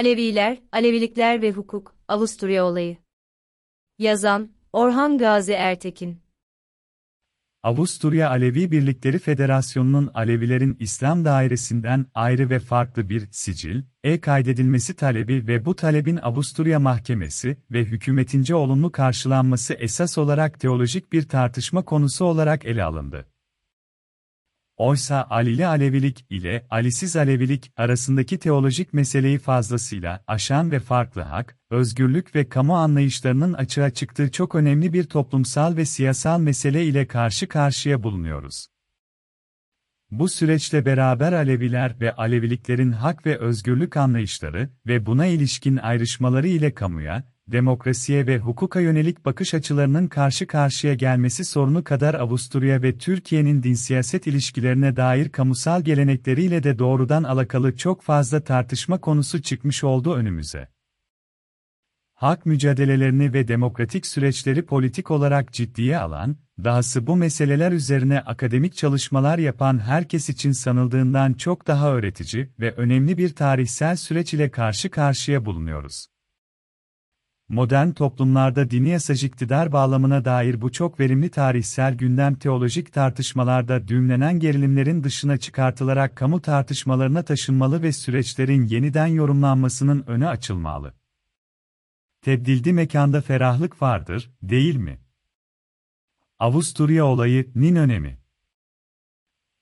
Aleviler, Alevilikler ve Hukuk, Avusturya Olayı. Yazan, Orhan Gazi Ertekin. Avusturya Alevi Birlikleri Federasyonu'nun Alevilerin İslam dairesinden ayrı ve farklı bir sicil, e kaydedilmesi talebi ve bu talebin Avusturya Mahkemesi ve hükümetince olumlu karşılanması esas olarak teolojik bir tartışma konusu olarak ele alındı. Oysa Alili Alevilik ile Alisiz Alevilik arasındaki teolojik meseleyi fazlasıyla aşan ve farklı hak, özgürlük ve kamu anlayışlarının açığa çıktığı çok önemli bir toplumsal ve siyasal mesele ile karşı karşıya bulunuyoruz. Bu süreçle beraber Aleviler ve Aleviliklerin hak ve özgürlük anlayışları ve buna ilişkin ayrışmaları ile kamuya, demokrasiye ve hukuka yönelik bakış açılarının karşı karşıya gelmesi sorunu kadar Avusturya ve Türkiye'nin din siyaset ilişkilerine dair kamusal gelenekleriyle de doğrudan alakalı çok fazla tartışma konusu çıkmış oldu önümüze. Hak mücadelelerini ve demokratik süreçleri politik olarak ciddiye alan, dahası bu meseleler üzerine akademik çalışmalar yapan herkes için sanıldığından çok daha öğretici ve önemli bir tarihsel süreç ile karşı karşıya bulunuyoruz. Modern toplumlarda dini yasaj iktidar bağlamına dair bu çok verimli tarihsel gündem teolojik tartışmalarda düğümlenen gerilimlerin dışına çıkartılarak kamu tartışmalarına taşınmalı ve süreçlerin yeniden yorumlanmasının önü açılmalı. Tebdildi mekanda ferahlık vardır, değil mi? Avusturya olayı'nın önemi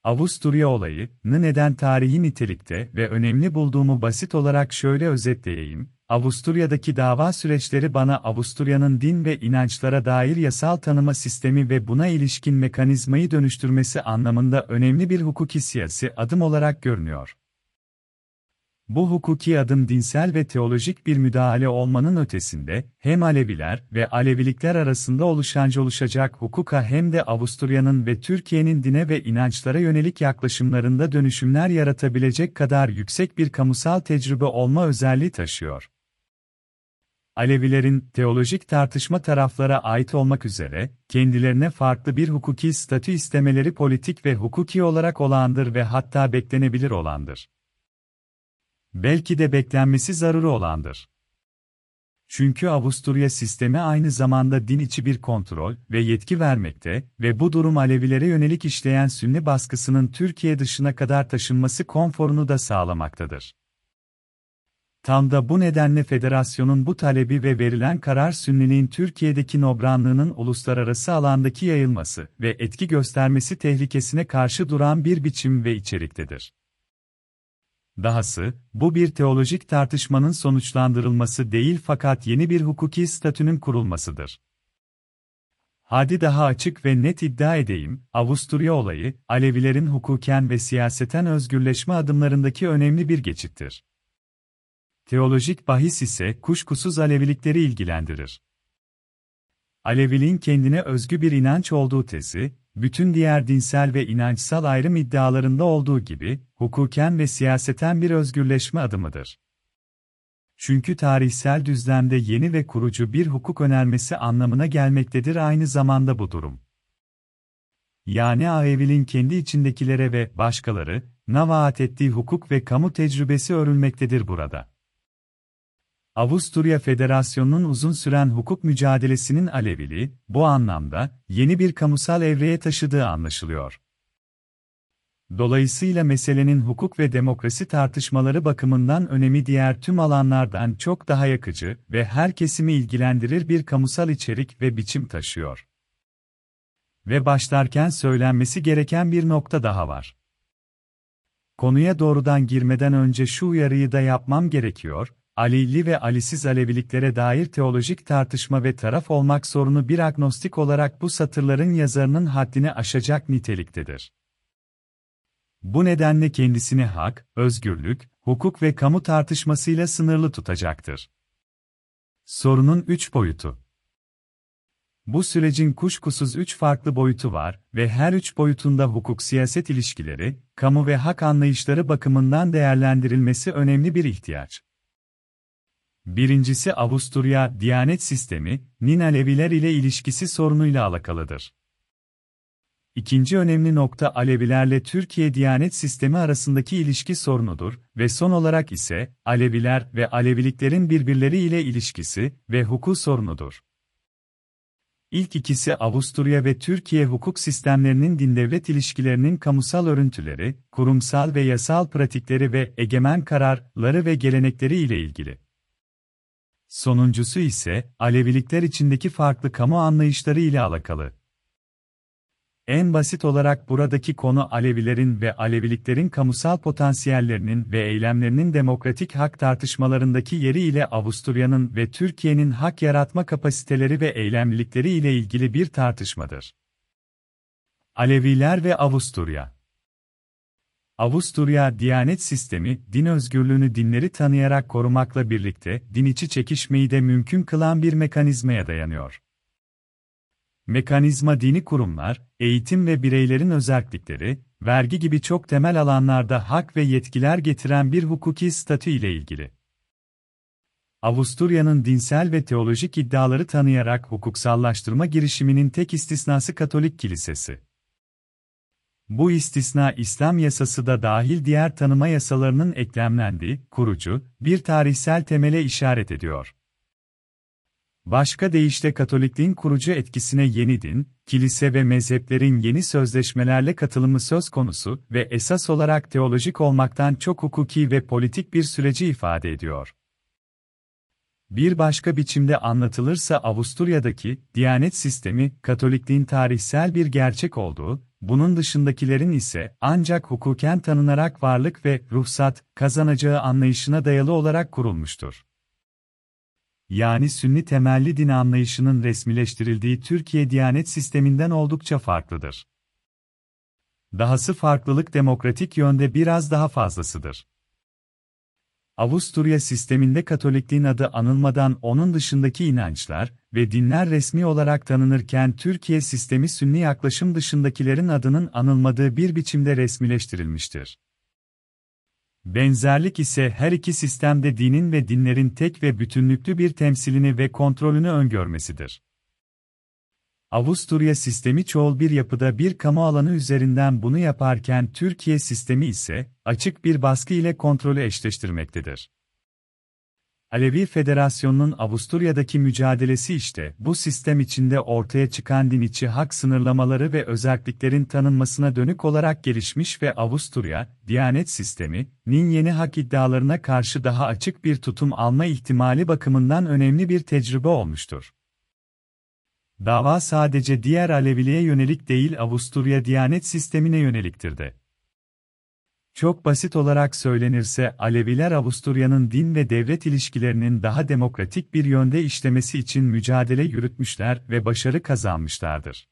Avusturya olayı'nı neden tarihi nitelikte ve önemli bulduğumu basit olarak şöyle özetleyeyim, Avusturya'daki dava süreçleri bana Avusturya'nın din ve inançlara dair yasal tanıma sistemi ve buna ilişkin mekanizmayı dönüştürmesi anlamında önemli bir hukuki siyasi adım olarak görünüyor. Bu hukuki adım dinsel ve teolojik bir müdahale olmanın ötesinde, hem Aleviler ve Alevilikler arasında oluşanca oluşacak hukuka hem de Avusturya'nın ve Türkiye'nin dine ve inançlara yönelik yaklaşımlarında dönüşümler yaratabilecek kadar yüksek bir kamusal tecrübe olma özelliği taşıyor. Alevilerin teolojik tartışma taraflara ait olmak üzere kendilerine farklı bir hukuki statü istemeleri politik ve hukuki olarak olandır ve hatta beklenebilir olandır. Belki de beklenmesi zaruri olandır. Çünkü Avusturya sistemi aynı zamanda din içi bir kontrol ve yetki vermekte ve bu durum Alevilere yönelik işleyen Sünni baskısının Türkiye dışına kadar taşınması konforunu da sağlamaktadır. Tam da bu nedenle federasyonun bu talebi ve verilen karar Sünniliğin Türkiye'deki nobranlığının uluslararası alandaki yayılması ve etki göstermesi tehlikesine karşı duran bir biçim ve içeriktedir. Dahası, bu bir teolojik tartışmanın sonuçlandırılması değil fakat yeni bir hukuki statünün kurulmasıdır. Hadi daha açık ve net iddia edeyim, Avusturya olayı, Alevilerin hukuken ve siyaseten özgürleşme adımlarındaki önemli bir geçittir. Teolojik bahis ise kuşkusuz Alevilikleri ilgilendirir. Aleviliğin kendine özgü bir inanç olduğu tezi, bütün diğer dinsel ve inançsal ayrım iddialarında olduğu gibi, hukuken ve siyaseten bir özgürleşme adımıdır. Çünkü tarihsel düzlemde yeni ve kurucu bir hukuk önermesi anlamına gelmektedir aynı zamanda bu durum. Yani Alevi'nin kendi içindekilere ve başkaları, navaat ettiği hukuk ve kamu tecrübesi örülmektedir burada. Avusturya Federasyonu'nun uzun süren hukuk mücadelesinin alevili, bu anlamda, yeni bir kamusal evreye taşıdığı anlaşılıyor. Dolayısıyla meselenin hukuk ve demokrasi tartışmaları bakımından önemi diğer tüm alanlardan çok daha yakıcı ve her kesimi ilgilendirir bir kamusal içerik ve biçim taşıyor. Ve başlarken söylenmesi gereken bir nokta daha var. Konuya doğrudan girmeden önce şu uyarıyı da yapmam gerekiyor, Alili ve Alisiz Aleviliklere dair teolojik tartışma ve taraf olmak sorunu bir agnostik olarak bu satırların yazarının haddini aşacak niteliktedir. Bu nedenle kendisini hak, özgürlük, hukuk ve kamu tartışmasıyla sınırlı tutacaktır. Sorunun üç boyutu Bu sürecin kuşkusuz üç farklı boyutu var ve her üç boyutunda hukuk-siyaset ilişkileri, kamu ve hak anlayışları bakımından değerlendirilmesi önemli bir ihtiyaç. Birincisi Avusturya Diyanet Sistemi, Nin Aleviler ile ilişkisi sorunuyla alakalıdır. İkinci önemli nokta Alevilerle Türkiye Diyanet sistemi arasındaki ilişki sorunudur ve son olarak ise Aleviler ve Aleviliklerin birbirleriyle ilişkisi ve hukuk sorunudur. İlk ikisi Avusturya ve Türkiye hukuk sistemlerinin din-devlet ilişkilerinin kamusal örüntüleri, kurumsal ve yasal pratikleri ve egemen kararları ve gelenekleri ile ilgili. Sonuncusu ise Alevilikler içindeki farklı kamu anlayışları ile alakalı. En basit olarak buradaki konu Alevilerin ve Aleviliklerin kamusal potansiyellerinin ve eylemlerinin demokratik hak tartışmalarındaki yeri ile Avusturya'nın ve Türkiye'nin hak yaratma kapasiteleri ve eylemlilikleri ile ilgili bir tartışmadır. Aleviler ve Avusturya Avusturya Diyanet Sistemi, din özgürlüğünü dinleri tanıyarak korumakla birlikte din içi çekişmeyi de mümkün kılan bir mekanizmaya dayanıyor. Mekanizma dini kurumlar, eğitim ve bireylerin özellikleri, vergi gibi çok temel alanlarda hak ve yetkiler getiren bir hukuki statü ile ilgili. Avusturya'nın dinsel ve teolojik iddiaları tanıyarak hukuksallaştırma girişiminin tek istisnası Katolik Kilisesi. Bu istisna İslam yasası da dahil diğer tanıma yasalarının eklemlendiği, kurucu, bir tarihsel temele işaret ediyor. Başka deyişle Katolikliğin kurucu etkisine yeni din, kilise ve mezheplerin yeni sözleşmelerle katılımı söz konusu ve esas olarak teolojik olmaktan çok hukuki ve politik bir süreci ifade ediyor. Bir başka biçimde anlatılırsa Avusturya'daki Diyanet sistemi Katolikliğin tarihsel bir gerçek olduğu, bunun dışındakilerin ise ancak hukuken tanınarak varlık ve ruhsat kazanacağı anlayışına dayalı olarak kurulmuştur yani Sünni temelli din anlayışının resmileştirildiği Türkiye Diyanet sisteminden oldukça farklıdır. Dahası farklılık demokratik yönde biraz daha fazlasıdır. Avusturya sisteminde Katolikliğin adı anılmadan onun dışındaki inançlar ve dinler resmi olarak tanınırken Türkiye sistemi Sünni yaklaşım dışındakilerin adının anılmadığı bir biçimde resmileştirilmiştir. Benzerlik ise her iki sistemde dinin ve dinlerin tek ve bütünlüklü bir temsilini ve kontrolünü öngörmesidir. Avusturya sistemi çoğul bir yapıda bir kamu alanı üzerinden bunu yaparken Türkiye sistemi ise açık bir baskı ile kontrolü eşleştirmektedir. Alevi Federasyonu'nun Avusturya'daki mücadelesi işte bu sistem içinde ortaya çıkan din içi hak sınırlamaları ve özelliklerin tanınmasına dönük olarak gelişmiş ve Avusturya, Diyanet sistemi,'nin yeni hak iddialarına karşı daha açık bir tutum alma ihtimali bakımından önemli bir tecrübe olmuştur. Dava sadece diğer Aleviliğe yönelik değil Avusturya Diyanet sistemine yöneliktir de. Çok basit olarak söylenirse Aleviler Avusturya'nın din ve devlet ilişkilerinin daha demokratik bir yönde işlemesi için mücadele yürütmüşler ve başarı kazanmışlardır.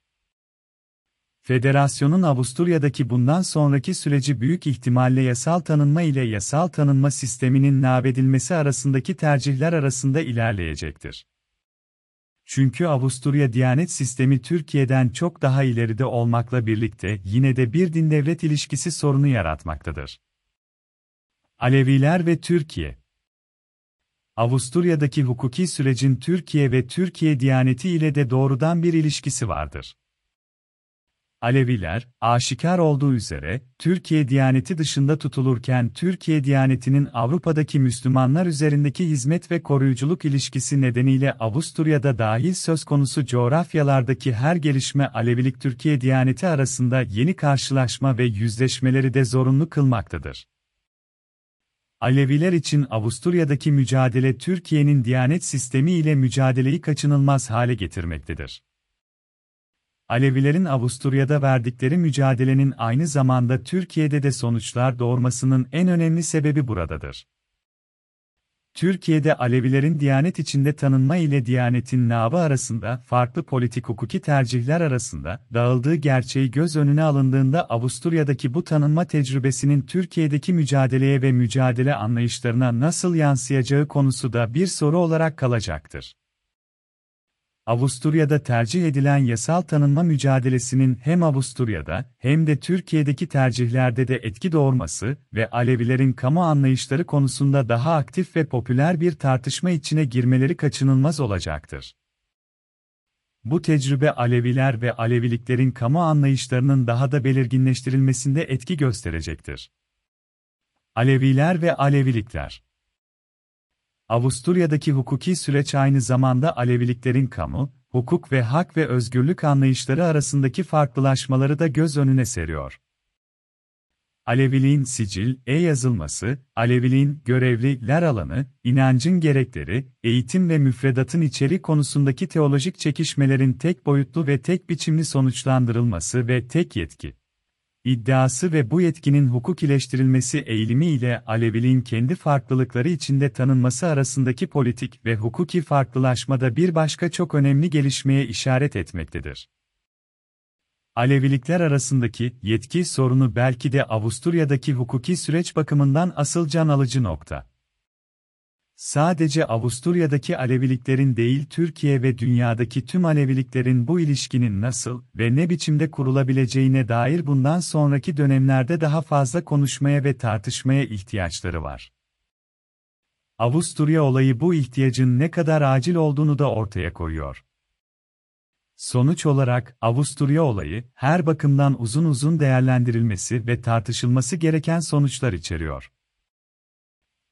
Federasyonun Avusturya'daki bundan sonraki süreci büyük ihtimalle yasal tanınma ile yasal tanınma sisteminin nabedilmesi arasındaki tercihler arasında ilerleyecektir. Çünkü Avusturya Diyanet sistemi Türkiye'den çok daha ileride olmakla birlikte yine de bir din-devlet ilişkisi sorunu yaratmaktadır. Aleviler ve Türkiye Avusturya'daki hukuki sürecin Türkiye ve Türkiye Diyaneti ile de doğrudan bir ilişkisi vardır. Aleviler, aşikar olduğu üzere, Türkiye Diyaneti dışında tutulurken Türkiye Diyaneti'nin Avrupa'daki Müslümanlar üzerindeki hizmet ve koruyuculuk ilişkisi nedeniyle Avusturya'da dahil söz konusu coğrafyalardaki her gelişme Alevilik Türkiye Diyaneti arasında yeni karşılaşma ve yüzleşmeleri de zorunlu kılmaktadır. Aleviler için Avusturya'daki mücadele Türkiye'nin Diyanet sistemi ile mücadeleyi kaçınılmaz hale getirmektedir. Alevilerin Avusturya'da verdikleri mücadelenin aynı zamanda Türkiye'de de sonuçlar doğurmasının en önemli sebebi buradadır. Türkiye'de Alevilerin Diyanet içinde tanınma ile Diyanet'in nabı arasında farklı politik hukuki tercihler arasında dağıldığı gerçeği göz önüne alındığında Avusturya'daki bu tanınma tecrübesinin Türkiye'deki mücadeleye ve mücadele anlayışlarına nasıl yansıyacağı konusu da bir soru olarak kalacaktır. Avusturya'da tercih edilen yasal tanınma mücadelesinin hem Avusturya'da hem de Türkiye'deki tercihlerde de etki doğurması ve Alevilerin kamu anlayışları konusunda daha aktif ve popüler bir tartışma içine girmeleri kaçınılmaz olacaktır. Bu tecrübe Aleviler ve Aleviliklerin kamu anlayışlarının daha da belirginleştirilmesinde etki gösterecektir. Aleviler ve Alevilikler Avusturya'daki hukuki süreç aynı zamanda Aleviliklerin kamu, hukuk ve hak ve özgürlük anlayışları arasındaki farklılaşmaları da göz önüne seriyor. Aleviliğin sicil, e-yazılması, Aleviliğin görevliler alanı, inancın gerekleri, eğitim ve müfredatın içeri konusundaki teolojik çekişmelerin tek boyutlu ve tek biçimli sonuçlandırılması ve tek yetki iddiası ve bu yetkinin hukukileştirilmesi eğilimi ile Aleviliğin kendi farklılıkları içinde tanınması arasındaki politik ve hukuki farklılaşmada bir başka çok önemli gelişmeye işaret etmektedir. Alevilikler arasındaki yetki sorunu belki de Avusturya'daki hukuki süreç bakımından asıl can alıcı nokta. Sadece Avusturya'daki Aleviliklerin değil Türkiye ve dünyadaki tüm Aleviliklerin bu ilişkinin nasıl ve ne biçimde kurulabileceğine dair bundan sonraki dönemlerde daha fazla konuşmaya ve tartışmaya ihtiyaçları var. Avusturya olayı bu ihtiyacın ne kadar acil olduğunu da ortaya koyuyor. Sonuç olarak, Avusturya olayı, her bakımdan uzun uzun değerlendirilmesi ve tartışılması gereken sonuçlar içeriyor.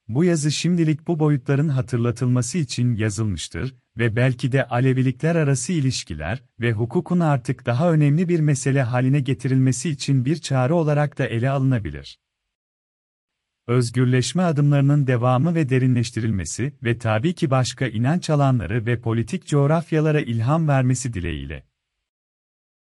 Bu yazı şimdilik bu boyutların hatırlatılması için yazılmıştır ve belki de Alevilikler arası ilişkiler ve hukukun artık daha önemli bir mesele haline getirilmesi için bir çare olarak da ele alınabilir. Özgürleşme adımlarının devamı ve derinleştirilmesi ve tabii ki başka inanç alanları ve politik coğrafyalara ilham vermesi dileğiyle.